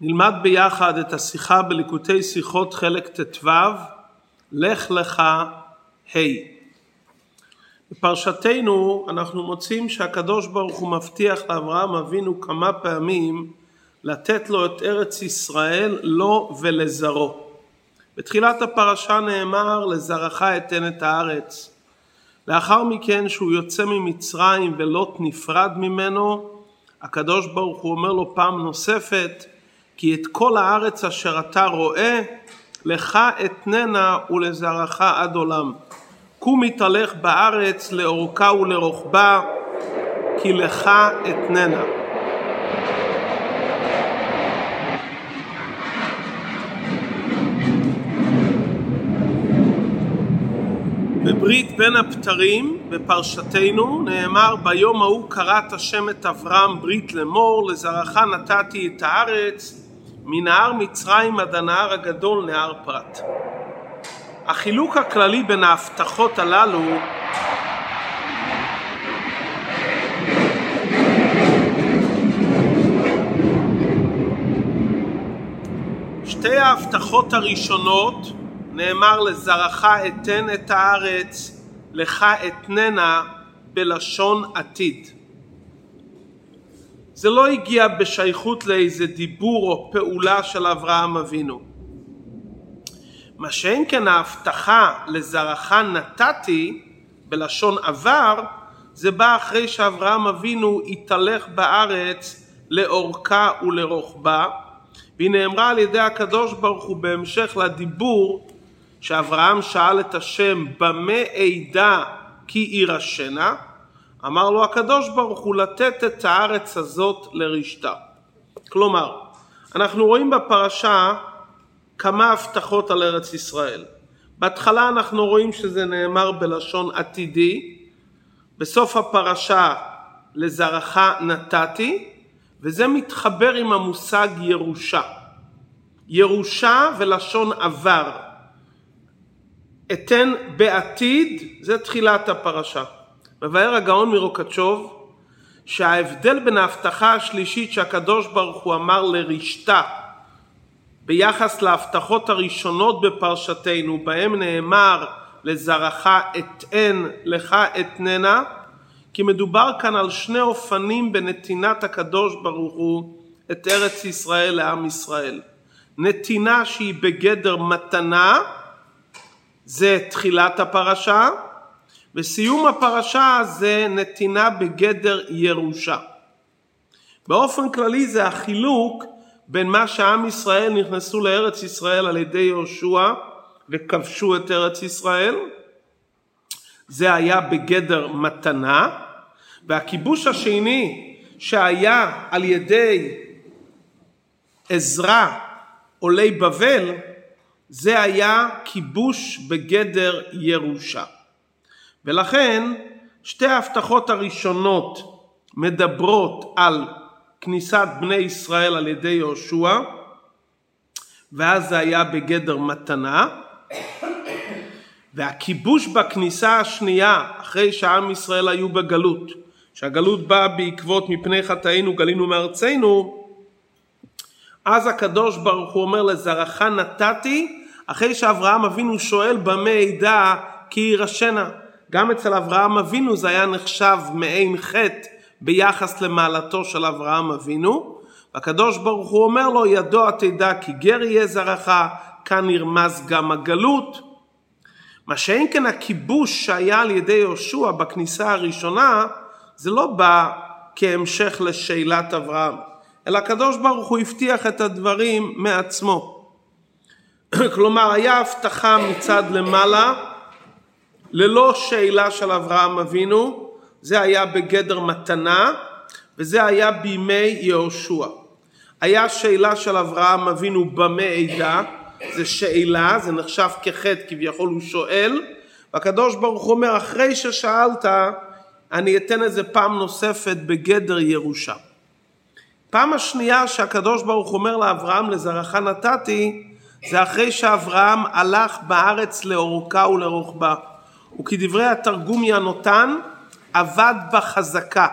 נלמד ביחד את השיחה בליקוטי שיחות חלק ט"ו, לך לך ה'. בפרשתנו אנחנו מוצאים שהקדוש ברוך הוא מבטיח לאברהם אבינו כמה פעמים לתת לו את ארץ ישראל לו ולזרעו. בתחילת הפרשה נאמר לזרעך אתן את הארץ. לאחר מכן שהוא יוצא ממצרים ולוט נפרד ממנו, הקדוש ברוך הוא אומר לו פעם נוספת כי את כל הארץ אשר אתה רואה לך אתננה ולזרעך עד עולם. קום התהלך בארץ לאורכה ולרוחבה כי לך אתננה. בברית בין הבתרים בפרשתנו נאמר ביום ההוא קראת השם את אברהם ברית לאמור לזרעך נתתי את הארץ מנהר מצרים עד הנהר הגדול נהר פרת. החילוק הכללי בין ההבטחות הללו שתי ההבטחות הראשונות נאמר לזרעך אתן את הארץ לך אתננה בלשון עתיד זה לא הגיע בשייכות לאיזה דיבור או פעולה של אברהם אבינו. מה שאין כן ההבטחה לזרעך נתתי בלשון עבר זה בא אחרי שאברהם אבינו התהלך בארץ לאורכה ולרוחבה והיא נאמרה על ידי הקדוש ברוך הוא בהמשך לדיבור שאברהם שאל את השם במה אדע כי יירשנה אמר לו הקדוש ברוך הוא לתת את הארץ הזאת לרשתה. כלומר, אנחנו רואים בפרשה כמה הבטחות על ארץ ישראל. בהתחלה אנחנו רואים שזה נאמר בלשון עתידי, בסוף הפרשה לזרעך נתתי, וזה מתחבר עם המושג ירושה. ירושה ולשון עבר. אתן בעתיד, זה תחילת הפרשה. מבאר הגאון מרוקצ'וב שההבדל בין ההבטחה השלישית שהקדוש ברוך הוא אמר לרשתה ביחס להבטחות הראשונות בפרשתנו בהם נאמר לזרעך אתן לך אתננה כי מדובר כאן על שני אופנים בנתינת הקדוש ברוך הוא את ארץ ישראל לעם ישראל. נתינה שהיא בגדר מתנה זה תחילת הפרשה וסיום הפרשה זה נתינה בגדר ירושה. באופן כללי זה החילוק בין מה שעם ישראל נכנסו לארץ ישראל על ידי יהושע וכבשו את ארץ ישראל, זה היה בגדר מתנה, והכיבוש השני שהיה על ידי עזרא עולי בבל, זה היה כיבוש בגדר ירושה. ולכן שתי ההבטחות הראשונות מדברות על כניסת בני ישראל על ידי יהושע ואז זה היה בגדר מתנה והכיבוש בכניסה השנייה אחרי שעם ישראל היו בגלות שהגלות באה בעקבות מפני חטאינו גלינו מארצנו אז הקדוש ברוך הוא אומר לזרעך נתתי אחרי שאברהם אבינו שואל במה ידע כי יירשנה גם אצל אברהם אבינו זה היה נחשב מעין חטא ביחס למעלתו של אברהם אבינו. הקדוש ברוך הוא אומר לו ידוע תדע כי גר יהיה זרעך כאן נרמז גם הגלות. מה שאין כן הכיבוש שהיה על ידי יהושע בכניסה הראשונה זה לא בא כהמשך לשאלת אברהם אלא הקדוש ברוך הוא הבטיח את הדברים מעצמו. כלומר היה הבטחה מצד למעלה ללא שאלה של אברהם אבינו, זה היה בגדר מתנה וזה היה בימי יהושע. היה שאלה של אברהם אבינו במה עדה, זה שאלה, זה נחשב כחטא כביכול הוא שואל, והקדוש ברוך הוא אומר אחרי ששאלת אני אתן את זה פעם נוספת בגדר ירושה. פעם השנייה שהקדוש ברוך אומר לאברהם לזרעך נתתי זה אחרי שאברהם הלך בארץ לאורכה ולרוחבה. וכדברי התרגום ינותן עבד בחזקה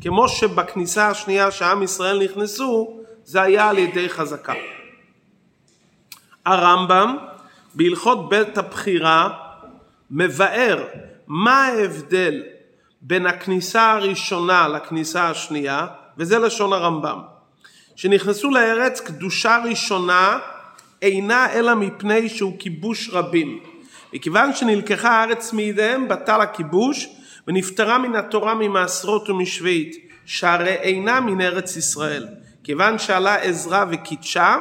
כמו שבכניסה השנייה שעם ישראל נכנסו זה היה על ידי חזקה. הרמב"ם בהלכות בית הבחירה מבאר מה ההבדל בין הכניסה הראשונה לכניסה השנייה, וזה לשון הרמב"ם. שנכנסו לארץ קדושה ראשונה אינה אלא מפני שהוא כיבוש רבים. מכיוון שנלקחה הארץ מידיהם בטל הכיבוש ונפטרה מן התורה ממעשרות ומשביעית שהרי אינה מן ארץ ישראל. כיוון שעלה עזרא וקידשה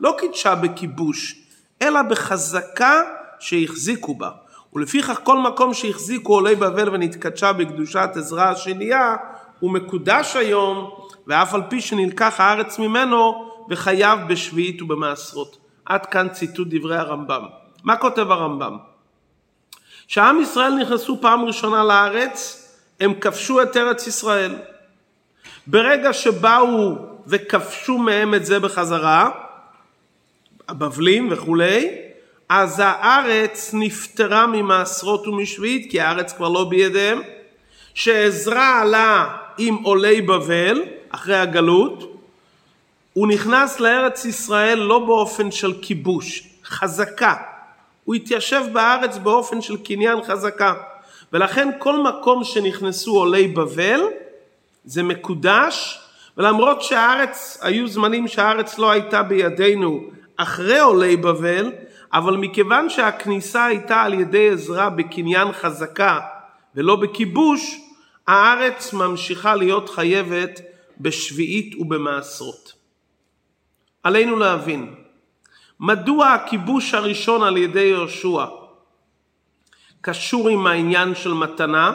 לא קידשה בכיבוש אלא בחזקה שהחזיקו בה. ולפיכך כל מקום שהחזיקו עולי בבל ונתקדשה בקדושת עזרא השנייה הוא מקודש היום ואף על פי שנלקח הארץ ממנו וחייב בשביעית ובמעשרות. עד כאן ציטוט דברי הרמב"ם. מה כותב הרמב"ם? כשעם ישראל נכנסו פעם ראשונה לארץ הם כבשו את ארץ ישראל. ברגע שבאו וכבשו מהם את זה בחזרה, הבבלים וכולי, אז הארץ נפטרה ממעשרות ומשביעית, כי הארץ כבר לא בידיהם. שעזרא עלה עם עולי בבל, אחרי הגלות, הוא נכנס לארץ ישראל לא באופן של כיבוש, חזקה. הוא התיישב בארץ באופן של קניין חזקה. ולכן כל מקום שנכנסו עולי בבל זה מקודש, ולמרות שהארץ, היו זמנים שהארץ לא הייתה בידינו אחרי עולי בבל, אבל מכיוון שהכניסה הייתה על ידי עזרה בקניין חזקה ולא בכיבוש, הארץ ממשיכה להיות חייבת בשביעית ובמעשרות. עלינו להבין, מדוע הכיבוש הראשון על ידי יהושע קשור עם העניין של מתנה,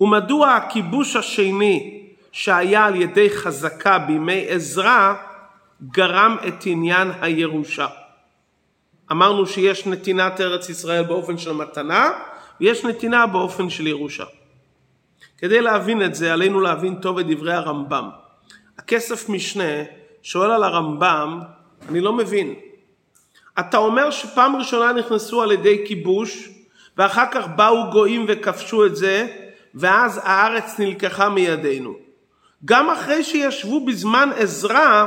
ומדוע הכיבוש השני שהיה על ידי חזקה בימי עזרא גרם את עניין הירושה. אמרנו שיש נתינת ארץ ישראל באופן של מתנה ויש נתינה באופן של ירושה. כדי להבין את זה עלינו להבין טוב את דברי הרמב"ם. הכסף משנה שואל על הרמב"ם, אני לא מבין. אתה אומר שפעם ראשונה נכנסו על ידי כיבוש ואחר כך באו גויים וכבשו את זה ואז הארץ נלקחה מידינו. גם אחרי שישבו בזמן עזרא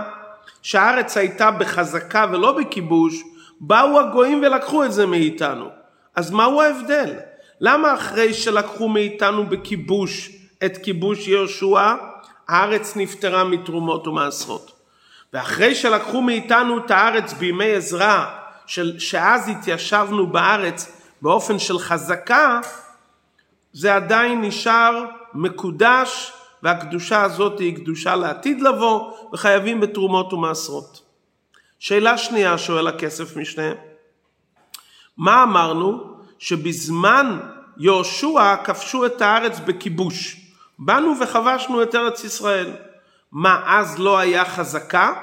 שהארץ הייתה בחזקה ולא בכיבוש באו הגויים ולקחו את זה מאיתנו. אז מהו ההבדל? למה אחרי שלקחו מאיתנו בכיבוש את כיבוש יהושע, הארץ נפטרה מתרומות ומעשרות? ואחרי שלקחו מאיתנו את הארץ בימי עזרא, שאז התיישבנו בארץ באופן של חזקה, זה עדיין נשאר מקודש, והקדושה הזאת היא קדושה לעתיד לבוא, וחייבים בתרומות ומעשרות. שאלה שנייה שואל הכסף משנה, מה אמרנו? שבזמן יהושע כבשו את הארץ בכיבוש. באנו וכבשנו את ארץ ישראל. מה, אז לא היה חזקה?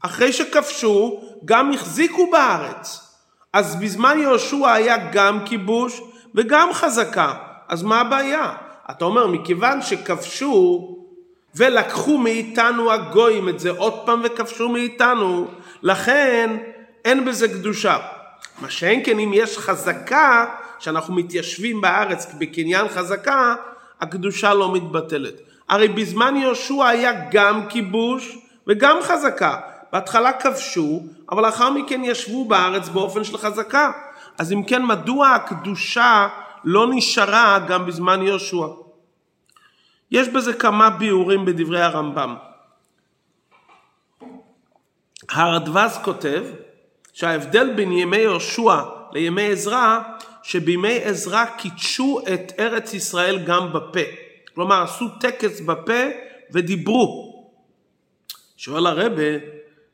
אחרי שכבשו, גם החזיקו בארץ. אז בזמן יהושע היה גם כיבוש וגם חזקה. אז מה הבעיה? אתה אומר, מכיוון שכבשו ולקחו מאיתנו הגויים את זה עוד פעם וכבשו מאיתנו, לכן אין בזה קדושה. מה שאין כן אם יש חזקה, שאנחנו מתיישבים בארץ בקניין חזקה, הקדושה לא מתבטלת. הרי בזמן יהושע היה גם כיבוש וגם חזקה. בהתחלה כבשו, אבל לאחר מכן ישבו בארץ באופן של חזקה. אז אם כן, מדוע הקדושה לא נשארה גם בזמן יהושע? יש בזה כמה ביאורים בדברי הרמב"ם. הרדווז כותב שההבדל בין ימי יהושע לימי עזרא, שבימי עזרא קידשו את ארץ ישראל גם בפה. כלומר, עשו טקס בפה ודיברו. שואל הרבה,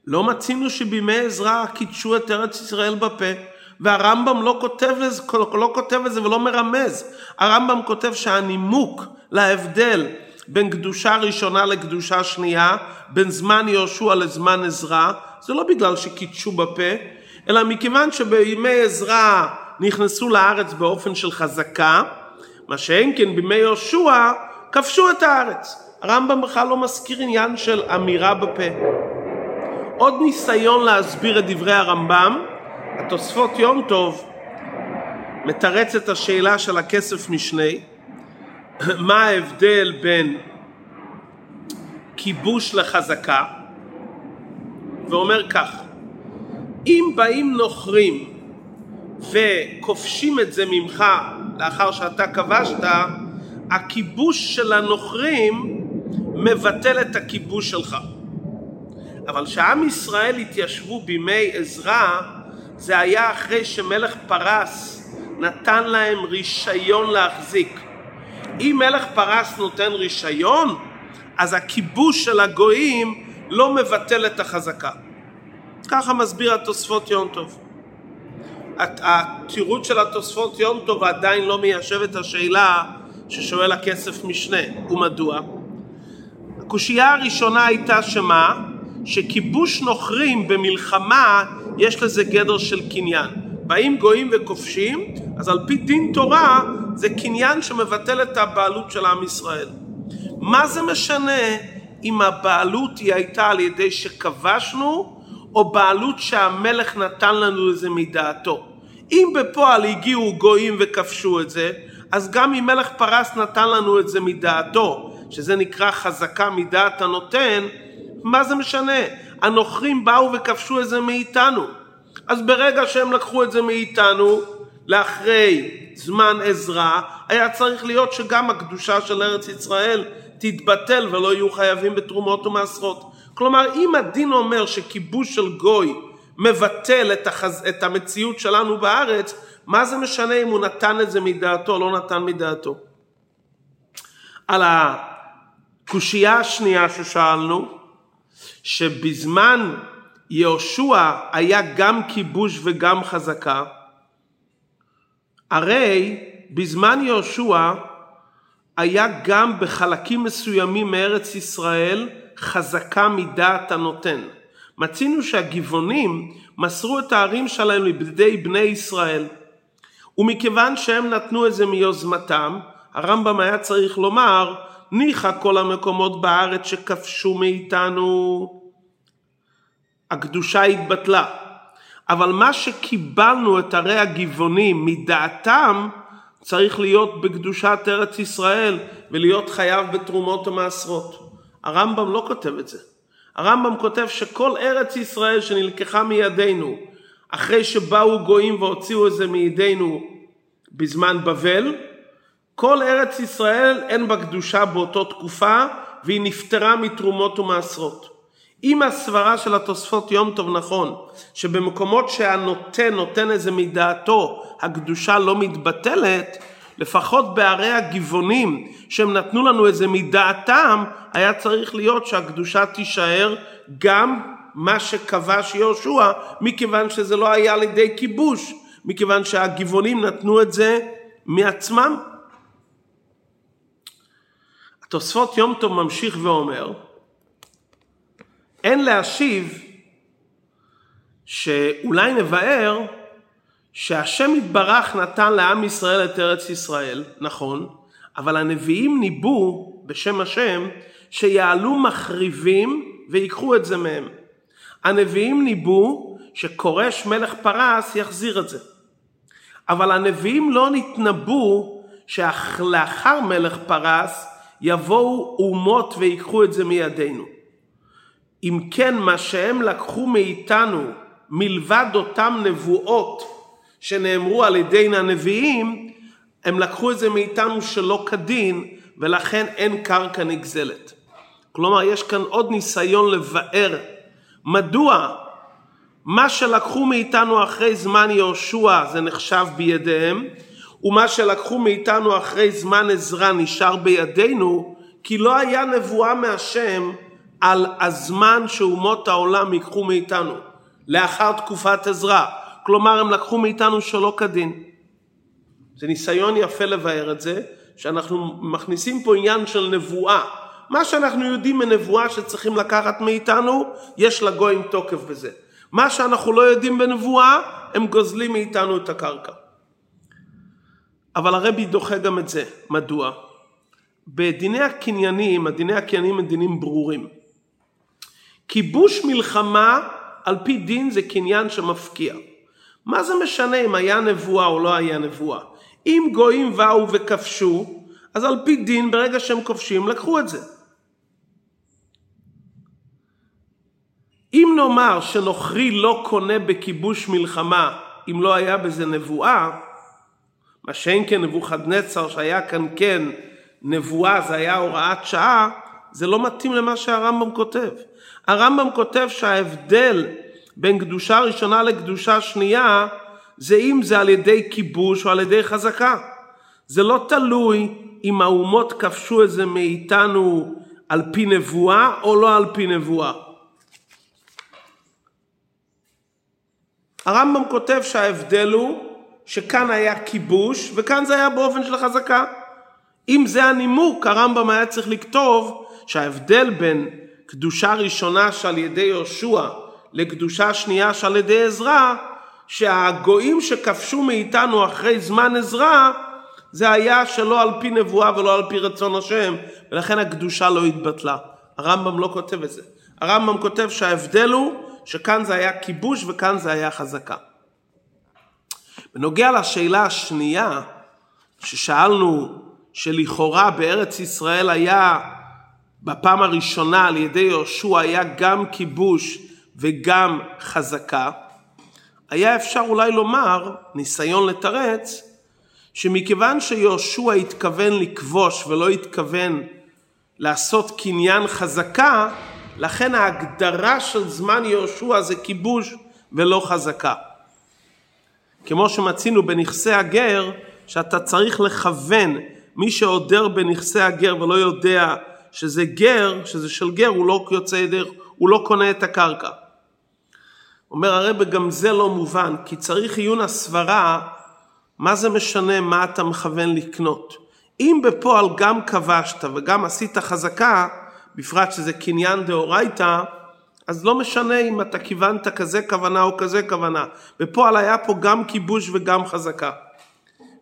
לא מצינו שבימי עזרא קידשו את ארץ ישראל בפה, והרמב"ם לא כותב, לזה, לא כותב את זה ולא מרמז. הרמב"ם כותב שהנימוק להבדל בין קדושה ראשונה לקדושה שנייה, בין זמן יהושע לזמן עזרא, זה לא בגלל שקידשו בפה, אלא מכיוון שבימי עזרא נכנסו לארץ באופן של חזקה, מה שאין כן בימי יהושע כבשו את הארץ. הרמב"ם בכלל לא מזכיר עניין של אמירה בפה. עוד ניסיון להסביר את דברי הרמב"ם, התוספות יום טוב מתרץ את השאלה של הכסף משני, מה ההבדל בין כיבוש לחזקה, ואומר כך, אם באים נוכרים וכובשים את זה ממך לאחר שאתה כבשת, הכיבוש של הנוכרים מבטל את הכיבוש שלך. אבל כשעם ישראל התיישבו בימי עזרא, זה היה אחרי שמלך פרס נתן להם רישיון להחזיק. אם מלך פרס נותן רישיון, אז הכיבוש של הגויים לא מבטל את החזקה. ככה מסביר התוספות יום טוב. התירוץ של התוספות יום טוב עדיין לא מיישב את השאלה ששואל הכסף משנה, ומדוע? הקושייה הראשונה הייתה שמה? שכיבוש נוכרים במלחמה יש לזה גדר של קניין. באים גויים וכובשים, אז על פי דין תורה זה קניין שמבטל את הבעלות של עם ישראל. מה זה משנה אם הבעלות היא הייתה על ידי שכבשנו, או בעלות שהמלך נתן לנו איזה מדעתו? אם בפועל הגיעו גויים וכבשו את זה, אז גם אם מלך פרס נתן לנו את זה מדעתו, שזה נקרא חזקה מדעת הנותן, מה זה משנה? הנוכרים באו וכבשו את זה מאיתנו. אז ברגע שהם לקחו את זה מאיתנו, לאחרי זמן עזרה, היה צריך להיות שגם הקדושה של ארץ ישראל תתבטל ולא יהיו חייבים בתרומות ומעשרות. כלומר, אם הדין אומר שכיבוש של גוי מבטל את, החז... את המציאות שלנו בארץ, מה זה משנה אם הוא נתן את זה מדעתו או לא נתן מדעתו? על הקושייה השנייה ששאלנו, שבזמן יהושע היה גם כיבוש וגם חזקה, הרי בזמן יהושע היה גם בחלקים מסוימים מארץ ישראל חזקה מדעת הנותן. מצינו שהגבעונים מסרו את הערים שלהם לידי בני ישראל. ומכיוון שהם נתנו את זה מיוזמתם, הרמב"ם היה צריך לומר, ניחא כל המקומות בארץ שכבשו מאיתנו, הקדושה התבטלה. אבל מה שקיבלנו את ערי הגבעונים מדעתם, צריך להיות בקדושת ארץ ישראל ולהיות חייב בתרומות ומעשרות. הרמב"ם לא כותב את זה. הרמב"ם כותב שכל ארץ ישראל שנלקחה מידינו אחרי שבאו גויים והוציאו את זה מידינו בזמן בבל, כל ארץ ישראל אין בה קדושה באותו תקופה והיא נפטרה מתרומות ומעשרות. אם הסברה של התוספות יום טוב נכון, שבמקומות שהנותן נותן איזה מדעתו, הקדושה לא מתבטלת, לפחות בערי הגבעונים שהם נתנו לנו איזה מדעתם, היה צריך להיות שהקדושה תישאר גם מה שכבש יהושע, מכיוון שזה לא היה על ידי כיבוש, מכיוון שהגבעונים נתנו את זה מעצמם. התוספות יום טוב ממשיך ואומר, אין להשיב שאולי נבאר שהשם יתברך נתן לעם ישראל את ארץ ישראל, נכון, אבל הנביאים ניבאו בשם השם שיעלו מחריבים ויקחו את זה מהם. הנביאים ניבאו שכורש מלך פרס יחזיר את זה. אבל הנביאים לא נתנבאו שלאחר מלך פרס יבואו אומות ויקחו את זה מידינו. אם כן מה שהם לקחו מאיתנו מלבד אותם נבואות שנאמרו על ידי הנביאים, הם לקחו את זה מאיתנו שלא כדין ולכן אין קרקע נגזלת. כלומר יש כאן עוד ניסיון לבאר מדוע מה שלקחו מאיתנו אחרי זמן יהושע זה נחשב בידיהם ומה שלקחו מאיתנו אחרי זמן עזרא נשאר בידינו כי לא היה נבואה מהשם על הזמן שאומות העולם ייקחו מאיתנו לאחר תקופת עזרא. כלומר הם לקחו מאיתנו שלא כדין. זה ניסיון יפה לבאר את זה, שאנחנו מכניסים פה עניין של נבואה. מה שאנחנו יודעים מנבואה שצריכים לקחת מאיתנו, יש לגויים תוקף בזה. מה שאנחנו לא יודעים בנבואה, הם גוזלים מאיתנו את הקרקע. אבל הרבי דוחה גם את זה. מדוע? בדיני הקניינים, הדיני הקניינים הם דינים ברורים. כיבוש מלחמה על פי דין זה קניין שמפקיע. מה זה משנה אם היה נבואה או לא היה נבואה? אם גויים באו וכבשו, אז על פי דין ברגע שהם כובשים לקחו את זה. אם נאמר שנוכרי לא קונה בכיבוש מלחמה אם לא היה בזה נבואה, מה שאין כן נבוכדנצר שהיה כאן כן נבואה, זה היה הוראת שעה, זה לא מתאים למה שהרמב"ם כותב. הרמב"ם כותב שההבדל בין קדושה ראשונה לקדושה שנייה זה אם זה על ידי כיבוש או על ידי חזקה. זה לא תלוי אם האומות כבשו את זה מאיתנו על פי נבואה או לא על פי נבואה. הרמב"ם כותב שההבדל הוא שכאן היה כיבוש וכאן זה היה באופן של חזקה. אם זה הנימוק, הרמב"ם היה צריך לכתוב שההבדל בין קדושה ראשונה שעל ידי יהושע לקדושה שנייה שעל ידי עזרא, שהגויים שכבשו מאיתנו אחרי זמן עזרא, זה היה שלא על פי נבואה ולא על פי רצון השם, ולכן הקדושה לא התבטלה. הרמב"ם לא כותב את זה. הרמב"ם כותב שההבדל הוא שכאן זה היה כיבוש וכאן זה היה חזקה. בנוגע לשאלה השנייה ששאלנו שלכאורה בארץ ישראל היה בפעם הראשונה על ידי יהושע היה גם כיבוש וגם חזקה, היה אפשר אולי לומר, ניסיון לתרץ, שמכיוון שיהושע התכוון לכבוש ולא התכוון לעשות קניין חזקה, לכן ההגדרה של זמן יהושע זה כיבוש ולא חזקה. כמו שמצינו בנכסי הגר, שאתה צריך לכוון מי שעודר בנכסי הגר ולא יודע שזה גר, שזה של גר, הוא לא יוצא ידר, הוא לא קונה את הקרקע. אומר הרב גם זה לא מובן, כי צריך עיון הסברה, מה זה משנה מה אתה מכוון לקנות. אם בפועל גם כבשת וגם עשית חזקה, בפרט שזה קניין דאורייתא, אז לא משנה אם אתה כיוונת כזה כוונה או כזה כוונה. בפועל היה פה גם כיבוש וגם חזקה.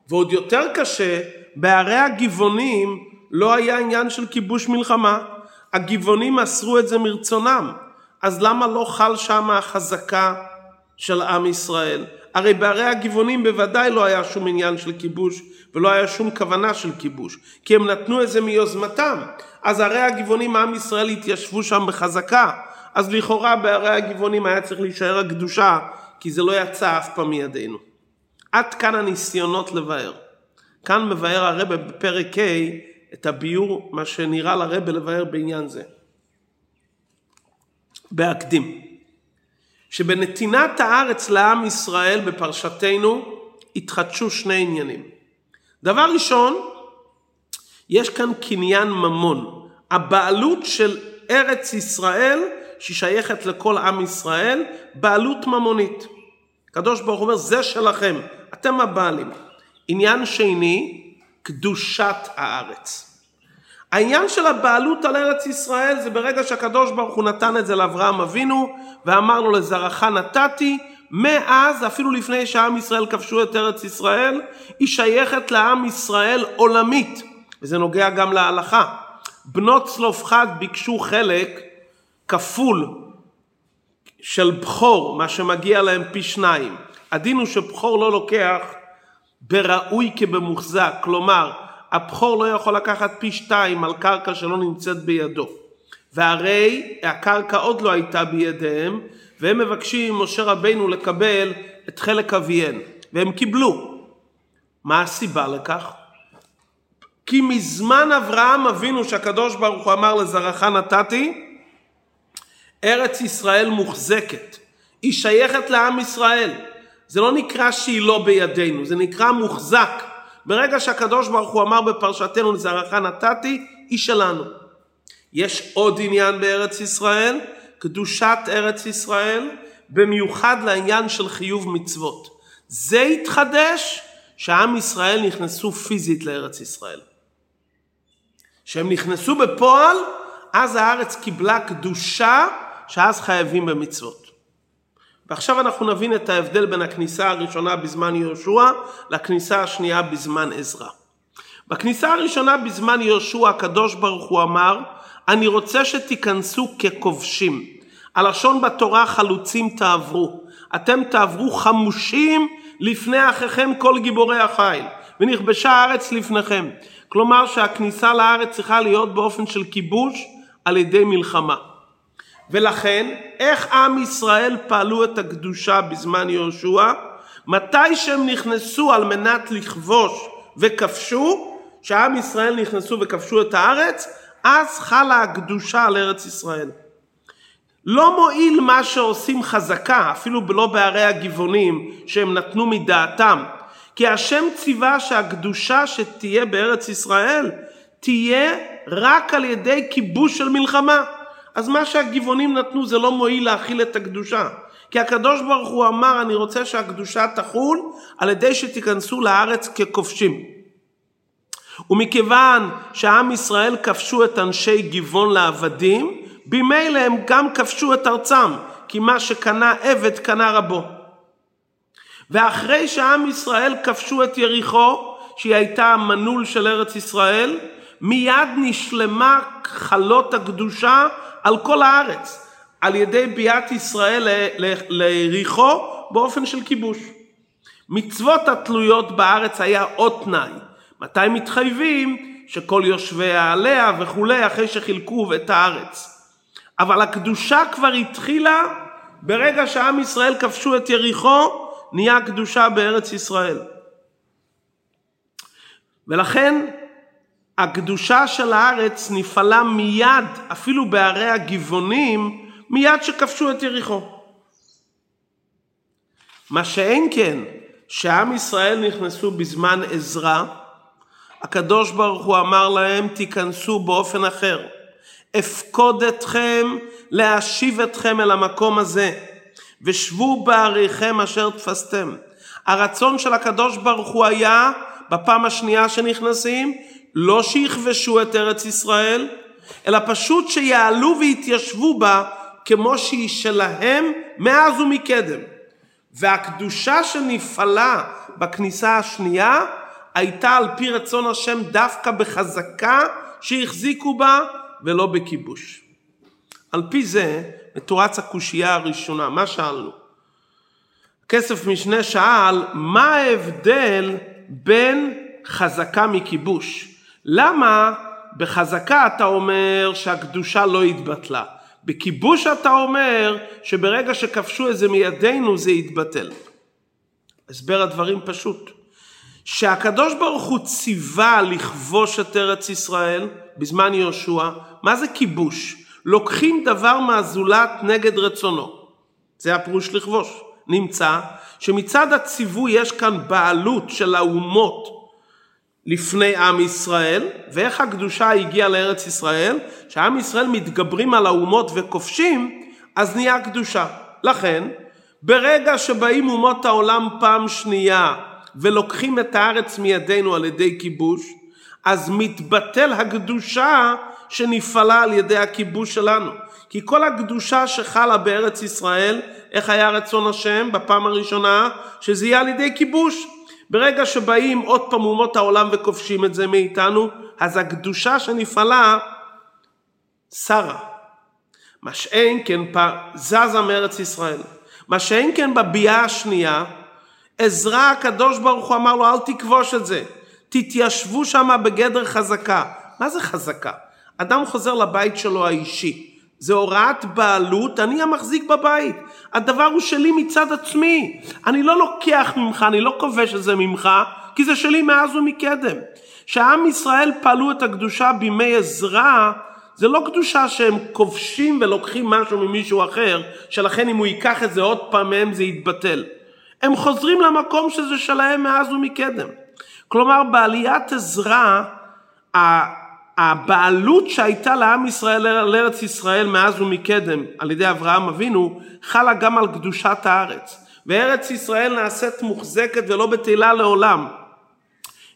ועוד יותר קשה, בערי הגבעונים לא היה עניין של כיבוש מלחמה. הגבעונים מסרו את זה מרצונם. אז למה לא חל שם החזקה של עם ישראל? הרי בערי הגבעונים בוודאי לא היה שום עניין של כיבוש ולא היה שום כוונה של כיבוש כי הם נתנו את זה מיוזמתם אז ערי הגבעונים עם ישראל התיישבו שם בחזקה אז לכאורה בערי הגבעונים היה צריך להישאר הקדושה כי זה לא יצא אף פעם מידינו. עד כאן הניסיונות לבאר. כאן מבאר הרבה בפרק ה' את הביור מה שנראה לרבה לבאר בעניין זה. בהקדים. שבנתינת הארץ לעם ישראל בפרשתנו התחדשו שני עניינים. דבר ראשון, יש כאן קניין ממון. הבעלות של ארץ ישראל, שהיא שייכת לכל עם ישראל, בעלות ממונית. הקדוש ברוך הוא אומר, זה שלכם, אתם הבעלים. עניין שני, קדושת הארץ. העניין של הבעלות על ארץ ישראל זה ברגע שהקדוש ברוך הוא נתן את זה לאברהם אבינו ואמר לו לזרעך נתתי מאז אפילו לפני שעם ישראל כבשו את ארץ ישראל היא שייכת לעם ישראל עולמית. וזה נוגע גם להלכה. בנות צלופחד ביקשו חלק כפול של בכור מה שמגיע להם פי שניים. הדין הוא שבכור לא לוקח בראוי כבמוחזק. כלומר הבכור לא יכול לקחת פי שתיים על קרקע שלא נמצאת בידו. והרי הקרקע עוד לא הייתה בידיהם, והם מבקשים ממשה רבינו לקבל את חלק אביהם, והם קיבלו. מה הסיבה לכך? כי מזמן אברהם אבינו שהקדוש ברוך הוא אמר לזרעך נתתי, ארץ ישראל מוחזקת, היא שייכת לעם ישראל. זה לא נקרא שהיא לא בידינו, זה נקרא מוחזק. ברגע שהקדוש ברוך הוא אמר בפרשתנו לזרעך נתתי, היא שלנו. יש עוד עניין בארץ ישראל, קדושת ארץ ישראל, במיוחד לעניין של חיוב מצוות. זה התחדש שעם ישראל נכנסו פיזית לארץ ישראל. כשהם נכנסו בפועל, אז הארץ קיבלה קדושה שאז חייבים במצוות. ועכשיו אנחנו נבין את ההבדל בין הכניסה הראשונה בזמן יהושע לכניסה השנייה בזמן עזרא. בכניסה הראשונה בזמן יהושע הקדוש ברוך הוא אמר אני רוצה שתיכנסו ככובשים. הלשון בתורה חלוצים תעברו. אתם תעברו חמושים לפני אחיכם כל גיבורי החיל ונכבשה הארץ לפניכם. כלומר שהכניסה לארץ צריכה להיות באופן של כיבוש על ידי מלחמה. ולכן, איך עם ישראל פעלו את הקדושה בזמן יהושע? מתי שהם נכנסו על מנת לכבוש וכבשו, שעם ישראל נכנסו וכבשו את הארץ, אז חלה הקדושה על ארץ ישראל. לא מועיל מה שעושים חזקה, אפילו לא בערי הגבעונים שהם נתנו מדעתם, כי השם ציווה שהקדושה שתהיה בארץ ישראל תהיה רק על ידי כיבוש של מלחמה. אז מה שהגבעונים נתנו זה לא מועיל להכיל את הקדושה. כי הקדוש ברוך הוא אמר אני רוצה שהקדושה תחול על ידי שתיכנסו לארץ ככובשים. ומכיוון שעם ישראל כבשו את אנשי גבעון לעבדים, במילא הם גם כבשו את ארצם, כי מה שקנה עבד קנה רבו. ואחרי שעם ישראל כבשו את יריחו, שהיא הייתה המנעול של ארץ ישראל, מיד נשלמה חלות הקדושה על כל הארץ, על ידי ביאת ישראל ליריחו באופן של כיבוש. מצוות התלויות בארץ היה עוד תנאי. מתי מתחייבים? שכל יושביה עליה וכולי אחרי שחילקו את הארץ. אבל הקדושה כבר התחילה ברגע שעם ישראל כבשו את יריחו, נהיה קדושה בארץ ישראל. ולכן הקדושה של הארץ נפעלה מיד, אפילו בערי הגבעונים, מיד שכבשו את יריחו. מה שאין כן, שעם ישראל נכנסו בזמן עזרה, הקדוש ברוך הוא אמר להם, תיכנסו באופן אחר. אפקוד אתכם להשיב אתכם אל המקום הזה, ושבו בעריכם אשר תפסתם. הרצון של הקדוש ברוך הוא היה, בפעם השנייה שנכנסים, לא שיכבשו את ארץ ישראל, אלא פשוט שיעלו ויתיישבו בה כמו שהיא שלהם מאז ומקדם. והקדושה שנפעלה בכניסה השנייה הייתה על פי רצון השם דווקא בחזקה שהחזיקו בה ולא בכיבוש. על פי זה מתורץ הקושייה הראשונה, מה שאלנו? כסף משנה שאל, מה ההבדל בין חזקה מכיבוש? למה בחזקה אתה אומר שהקדושה לא התבטלה? בכיבוש אתה אומר שברגע שכבשו את זה מידינו זה יתבטל. הסבר הדברים פשוט. שהקדוש ברוך הוא ציווה לכבוש את ארץ ישראל בזמן יהושע, מה זה כיבוש? לוקחים דבר מהזולת נגד רצונו. זה הפירוש לכבוש. נמצא שמצד הציווי יש כאן בעלות של האומות לפני עם ישראל, ואיך הקדושה הגיעה לארץ ישראל? שעם ישראל מתגברים על האומות וכובשים, אז נהיה קדושה. לכן, ברגע שבאים אומות העולם פעם שנייה ולוקחים את הארץ מידינו על ידי כיבוש, אז מתבטל הקדושה שנפעלה על ידי הכיבוש שלנו. כי כל הקדושה שחלה בארץ ישראל, איך היה רצון השם בפעם הראשונה? שזה יהיה על ידי כיבוש. ברגע שבאים עוד פעם אומות העולם וכובשים את זה מאיתנו, אז הקדושה שנפעלה שרה. מה שאין כן זזה מארץ ישראל. מה שאין כן בביאה השנייה, עזרא הקדוש ברוך הוא אמר לו אל תכבוש את זה, תתיישבו שם בגדר חזקה. מה זה חזקה? אדם חוזר לבית שלו האישי. זה הוראת בעלות, אני המחזיק בבית. הדבר הוא שלי מצד עצמי. אני לא לוקח ממך, אני לא כובש את זה ממך, כי זה שלי מאז ומקדם. כשעם ישראל פעלו את הקדושה בימי עזרא, זה לא קדושה שהם כובשים ולוקחים משהו ממישהו אחר, שלכן אם הוא ייקח את זה עוד פעם מהם זה יתבטל. הם חוזרים למקום שזה שלהם מאז ומקדם. כלומר בעליית עזרא הבעלות שהייתה לעם ישראל על ארץ ישראל מאז ומקדם על ידי אברהם אבינו חלה גם על קדושת הארץ. וארץ ישראל נעשית מוחזקת ולא בטלה לעולם.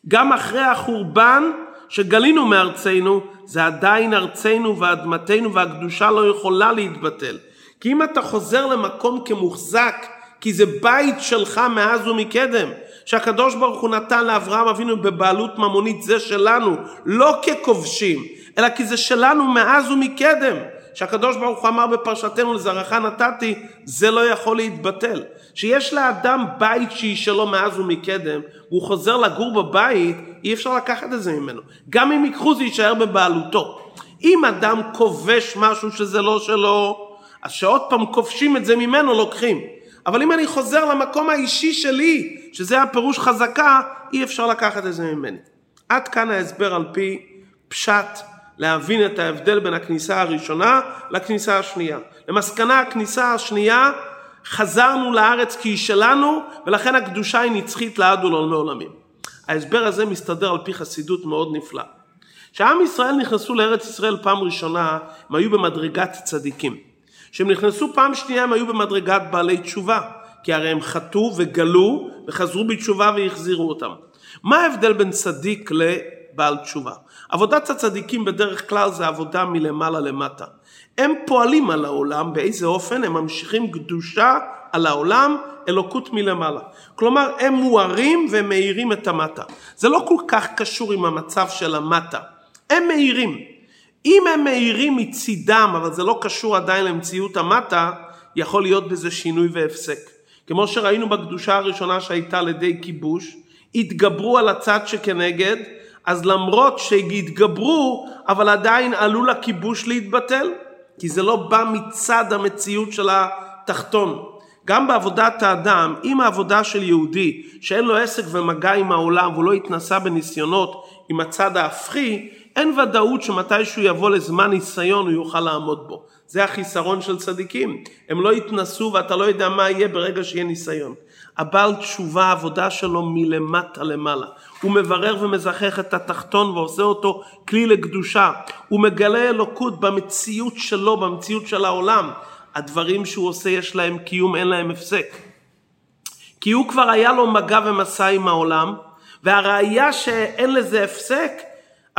גם אחרי החורבן שגלינו מארצנו זה עדיין ארצנו ואדמתנו והקדושה לא יכולה להתבטל. כי אם אתה חוזר למקום כמוחזק כי זה בית שלך מאז ומקדם שהקדוש ברוך הוא נתן לאברהם אבינו בבעלות ממונית זה שלנו לא ככובשים אלא כי זה שלנו מאז ומקדם. שהקדוש ברוך הוא אמר בפרשתנו לזרעך נתתי זה לא יכול להתבטל. שיש לאדם בית שהיא שלו מאז ומקדם והוא חוזר לגור בבית אי אפשר לקחת את זה ממנו. גם אם ייקחו זה יישאר בבעלותו. אם אדם כובש משהו שזה לא שלו אז שעוד פעם כובשים את זה ממנו לוקחים. אבל אם אני חוזר למקום האישי שלי, שזה הפירוש חזקה, אי אפשר לקחת את זה ממני. עד כאן ההסבר על פי פשט להבין את ההבדל בין הכניסה הראשונה לכניסה השנייה. למסקנה הכניסה השנייה חזרנו לארץ כי היא שלנו ולכן הקדושה היא נצחית לעד ולעולמי עולמים. ההסבר הזה מסתדר על פי חסידות מאוד נפלא. כשעם ישראל נכנסו לארץ ישראל פעם ראשונה הם היו במדרגת צדיקים. כשהם נכנסו פעם שנייה הם היו במדרגת בעלי תשובה כי הרי הם חטאו וגלו וחזרו בתשובה והחזירו אותם. מה ההבדל בין צדיק לבעל תשובה? עבודת הצדיקים בדרך כלל זה עבודה מלמעלה למטה. הם פועלים על העולם, באיזה אופן? הם ממשיכים קדושה על העולם, אלוקות מלמעלה. כלומר, הם מוארים והם מאירים את המטה. זה לא כל כך קשור עם המצב של המטה. הם מאירים. אם הם מאירים מצידם, אבל זה לא קשור עדיין למציאות המטה, יכול להיות בזה שינוי והפסק. כמו שראינו בקדושה הראשונה שהייתה על ידי כיבוש, התגברו על הצד שכנגד, אז למרות שהתגברו, אבל עדיין עלול הכיבוש להתבטל, כי זה לא בא מצד המציאות של התחתון. גם בעבודת האדם, אם העבודה של יהודי שאין לו עסק ומגע עם העולם והוא לא התנסה בניסיונות עם הצד ההפכי, אין ודאות שמתישהו יבוא לזמן ניסיון הוא יוכל לעמוד בו. זה החיסרון של צדיקים. הם לא יתנסו ואתה לא יודע מה יהיה ברגע שיהיה ניסיון. הבעל תשובה, העבודה שלו מלמטה למעלה. הוא מברר ומזכך את התחתון ועושה אותו כלי לקדושה. הוא מגלה אלוקות במציאות שלו, במציאות של העולם. הדברים שהוא עושה יש להם קיום, אין להם הפסק. כי הוא כבר היה לו מגע ומסע עם העולם, והראיה שאין לזה הפסק,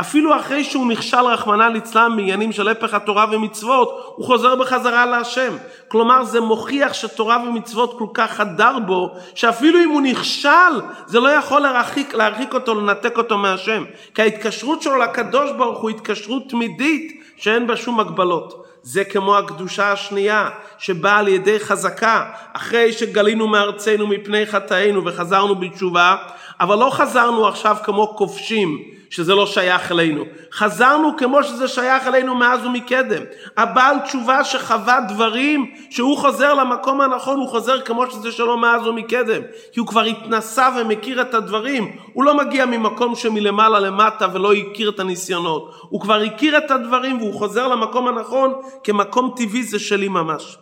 אפילו אחרי שהוא נכשל רחמנא ליצלן בעניינים של הפך התורה ומצוות, הוא חוזר בחזרה להשם. כלומר זה מוכיח שתורה ומצוות כל כך חדר בו, שאפילו אם הוא נכשל, זה לא יכול להרחיק, להרחיק אותו, לנתק אותו מהשם. כי ההתקשרות שלו לקדוש ברוך הוא התקשרות תמידית, שאין בה שום הגבלות. זה כמו הקדושה השנייה שבאה על ידי חזקה אחרי שגלינו מארצנו מפני חטאינו וחזרנו בתשובה אבל לא חזרנו עכשיו כמו כובשים שזה לא שייך אלינו. חזרנו כמו שזה שייך אלינו מאז ומקדם. הבעל תשובה שחווה דברים שהוא חוזר למקום הנכון, הוא חוזר כמו שזה שלו מאז ומקדם. כי הוא כבר התנסה ומכיר את הדברים. הוא לא מגיע ממקום שמלמעלה למטה ולא הכיר את הניסיונות. הוא כבר הכיר את הדברים והוא חוזר למקום הנכון כמקום טבעי זה שלי ממש.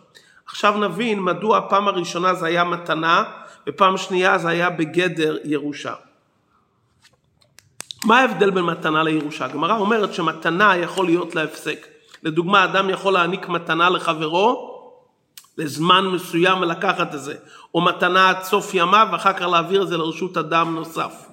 עכשיו נבין מדוע הפעם הראשונה זה היה מתנה ופעם שנייה זה היה בגדר ירושה. מה ההבדל בין מתנה לירושה? הגמרא אומרת שמתנה יכול להיות להפסק. לדוגמה, אדם יכול להעניק מתנה לחברו לזמן מסוים ולקחת את זה, או מתנה עד סוף ימיו ואחר כך להעביר את זה לרשות אדם נוסף.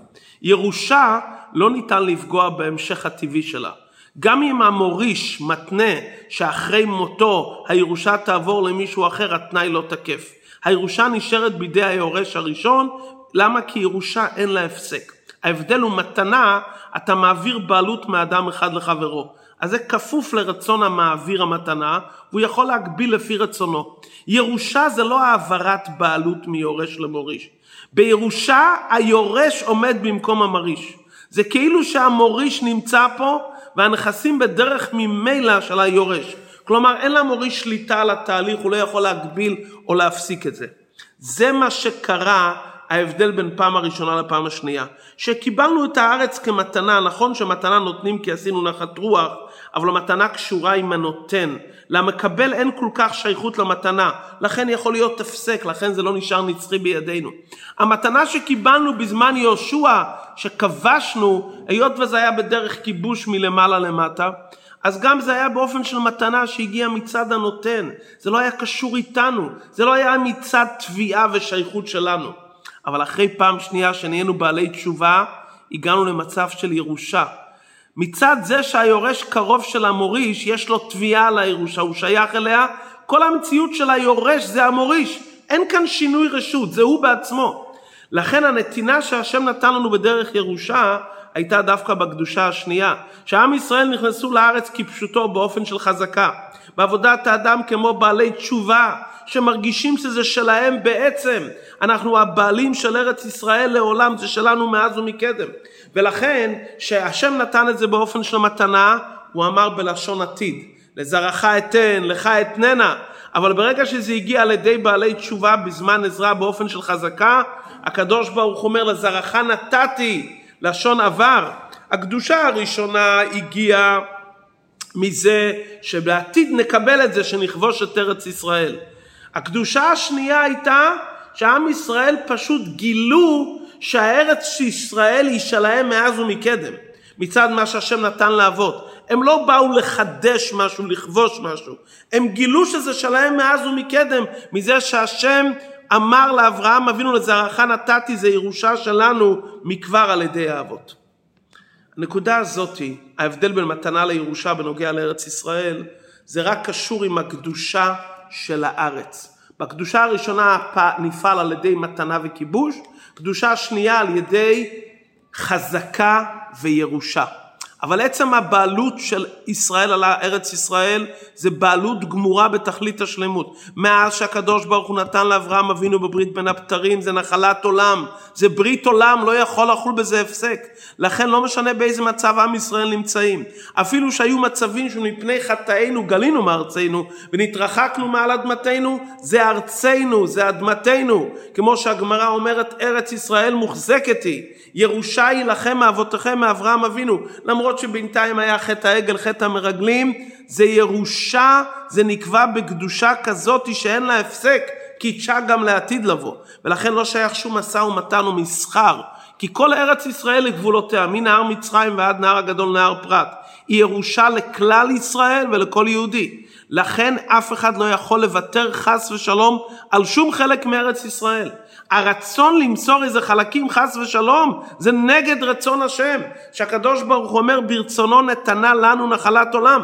ירושה לא ניתן לפגוע בהמשך הטבעי שלה. גם אם המוריש מתנה שאחרי מותו הירושה תעבור למישהו אחר, התנאי לא תקף. הירושה נשארת בידי היורש הראשון, למה? כי ירושה אין לה הפסק. ההבדל הוא מתנה, אתה מעביר בעלות מאדם אחד לחברו. אז זה כפוף לרצון המעביר המתנה, והוא יכול להגביל לפי רצונו. ירושה זה לא העברת בעלות מיורש למוריש. בירושה היורש עומד במקום המריש. זה כאילו שהמוריש נמצא פה והנכסים בדרך ממילא של היורש. כלומר אין למוריש שליטה על התהליך, הוא לא יכול להגביל או להפסיק את זה. זה מה שקרה ההבדל בין פעם הראשונה לפעם השנייה. שקיבלנו את הארץ כמתנה, נכון שמתנה נותנים כי עשינו נחת רוח, אבל המתנה קשורה עם הנותן. למקבל אין כל כך שייכות למתנה, לכן יכול להיות הפסק, לכן זה לא נשאר נצחי בידינו. המתנה שקיבלנו בזמן יהושע, שכבשנו, היות וזה היה בדרך כיבוש מלמעלה למטה, אז גם זה היה באופן של מתנה שהגיעה מצד הנותן, זה לא היה קשור איתנו, זה לא היה מצד תביעה ושייכות שלנו. אבל אחרי פעם שנייה שנהיינו בעלי תשובה, הגענו למצב של ירושה. מצד זה שהיורש קרוב של המוריש, יש לו תביעה על הירושה, הוא שייך אליה, כל המציאות של היורש זה המוריש. אין כאן שינוי רשות, זה הוא בעצמו. לכן הנתינה שהשם נתן לנו בדרך ירושה, הייתה דווקא בקדושה השנייה. שעם ישראל נכנסו לארץ כפשוטו באופן של חזקה. בעבודת האדם כמו בעלי תשובה, שמרגישים שזה שלהם בעצם. אנחנו הבעלים של ארץ ישראל לעולם, זה שלנו מאז ומקדם. ולכן, שהשם נתן את זה באופן של מתנה, הוא אמר בלשון עתיד, לזרעך אתן, לך אתננה. אבל ברגע שזה הגיע על ידי בעלי תשובה בזמן עזרה באופן של חזקה, הקדוש ברוך אומר לזרעך נתתי, לשון עבר. הקדושה הראשונה הגיעה מזה שבעתיד נקבל את זה שנכבוש את ארץ ישראל. הקדושה השנייה הייתה שעם ישראל פשוט גילו שהארץ ישראל היא שלהם מאז ומקדם, מצד מה שהשם נתן לאבות. הם לא באו לחדש משהו, לכבוש משהו. הם גילו שזה שלהם מאז ומקדם, מזה שהשם אמר לאברהם אבינו לזרעך נתתי, זה ירושה שלנו מכבר על ידי האבות. הנקודה הזאתי, ההבדל בין מתנה לירושה בנוגע לארץ ישראל, זה רק קשור עם הקדושה של הארץ. בקדושה הראשונה נפעל על ידי מתנה וכיבוש, קדושה שנייה על ידי חזקה וירושה. אבל עצם הבעלות של ישראל על ארץ ישראל זה בעלות גמורה בתכלית השלמות. מאז שהקדוש ברוך הוא נתן לאברהם אבינו בברית בין הבתרים זה נחלת עולם, זה ברית עולם, לא יכול לחול בזה הפסק. לכן לא משנה באיזה מצב עם ישראל נמצאים. אפילו שהיו מצבים שמפני חטאינו גלינו מארצנו ונתרחקנו מעל אדמתנו, זה ארצנו, זה אדמתנו. כמו שהגמרא אומרת ארץ ישראל מוחזקת היא. ירושה היא לכם מאבותיכם מאברהם אבינו. למרות שבינתיים היה חטא העגל, חטא המרגלים, זה ירושה, זה נקבע בקדושה כזאת שאין לה הפסק, קידשה גם לעתיד לבוא. ולכן לא שייך שום משא ומתן או מסחר. כי כל ארץ ישראל לגבולותיה, מנהר מצרים ועד נהר הגדול נהר פרת, היא ירושה לכלל ישראל ולכל יהודי. לכן אף אחד לא יכול לוותר חס ושלום על שום חלק מארץ ישראל. הרצון למסור איזה חלקים חס ושלום זה נגד רצון השם. שהקדוש ברוך הוא אומר ברצונו נתנה לנו נחלת עולם.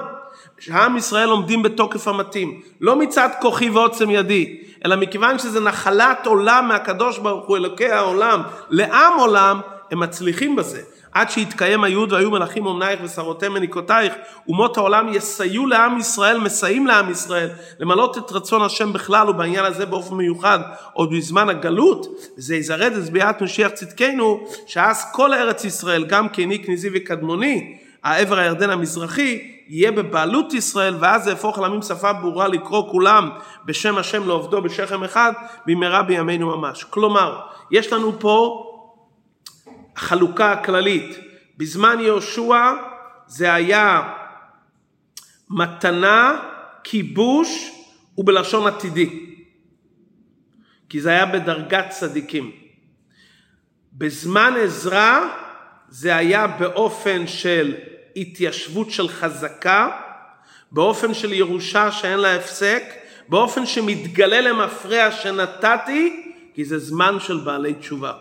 שעם ישראל עומדים בתוקף המתאים. לא מצד כוחי ועוצם ידי אלא מכיוון שזה נחלת עולם מהקדוש ברוך הוא אלוקי העולם לעם עולם הם מצליחים בזה עד שיתקיים היוד והיו מלאכים אומנייך ושרותיהם מניקותייך אומות העולם יסייעו לעם ישראל מסייעים לעם ישראל למלות את רצון השם בכלל ובעניין הזה באופן מיוחד. עוד בזמן הגלות זה יזרד את ביאת משיח צדקנו שאז כל ארץ ישראל גם קני כניזי וקדמוני העבר הירדן המזרחי יהיה בבעלות ישראל ואז זה יהפוך לעמים שפה ברורה לקרוא כולם בשם השם לעובדו בשכם אחד במהרה בימינו ממש. כלומר יש לנו פה החלוקה הכללית. בזמן יהושע זה היה מתנה, כיבוש ובלשון עתידי. כי זה היה בדרגת צדיקים. בזמן עזרא זה היה באופן של התיישבות של חזקה, באופן של ירושה שאין לה הפסק, באופן שמתגלה למפרע שנתתי, כי זה זמן של בעלי תשובה.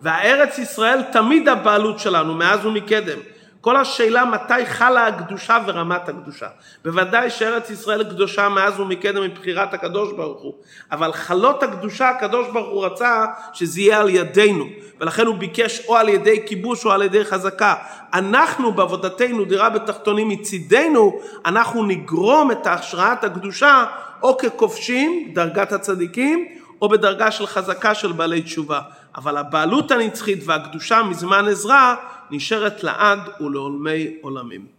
והארץ ישראל תמיד הבעלות שלנו מאז ומקדם. כל השאלה מתי חלה הקדושה ורמת הקדושה. בוודאי שארץ ישראל קדושה מאז ומקדם מבחירת הקדוש ברוך הוא, אבל חלות הקדושה הקדוש ברוך הוא רצה שזה יהיה על ידינו, ולכן הוא ביקש או על ידי כיבוש או על ידי חזקה. אנחנו בעבודתנו דירה בתחתונים מצידנו, אנחנו נגרום את השראת הקדושה או ככובשים, דרגת הצדיקים, או בדרגה של חזקה של בעלי תשובה. אבל הבעלות הנצחית והקדושה מזמן עזרא נשארת לעד ולעולמי עולמים.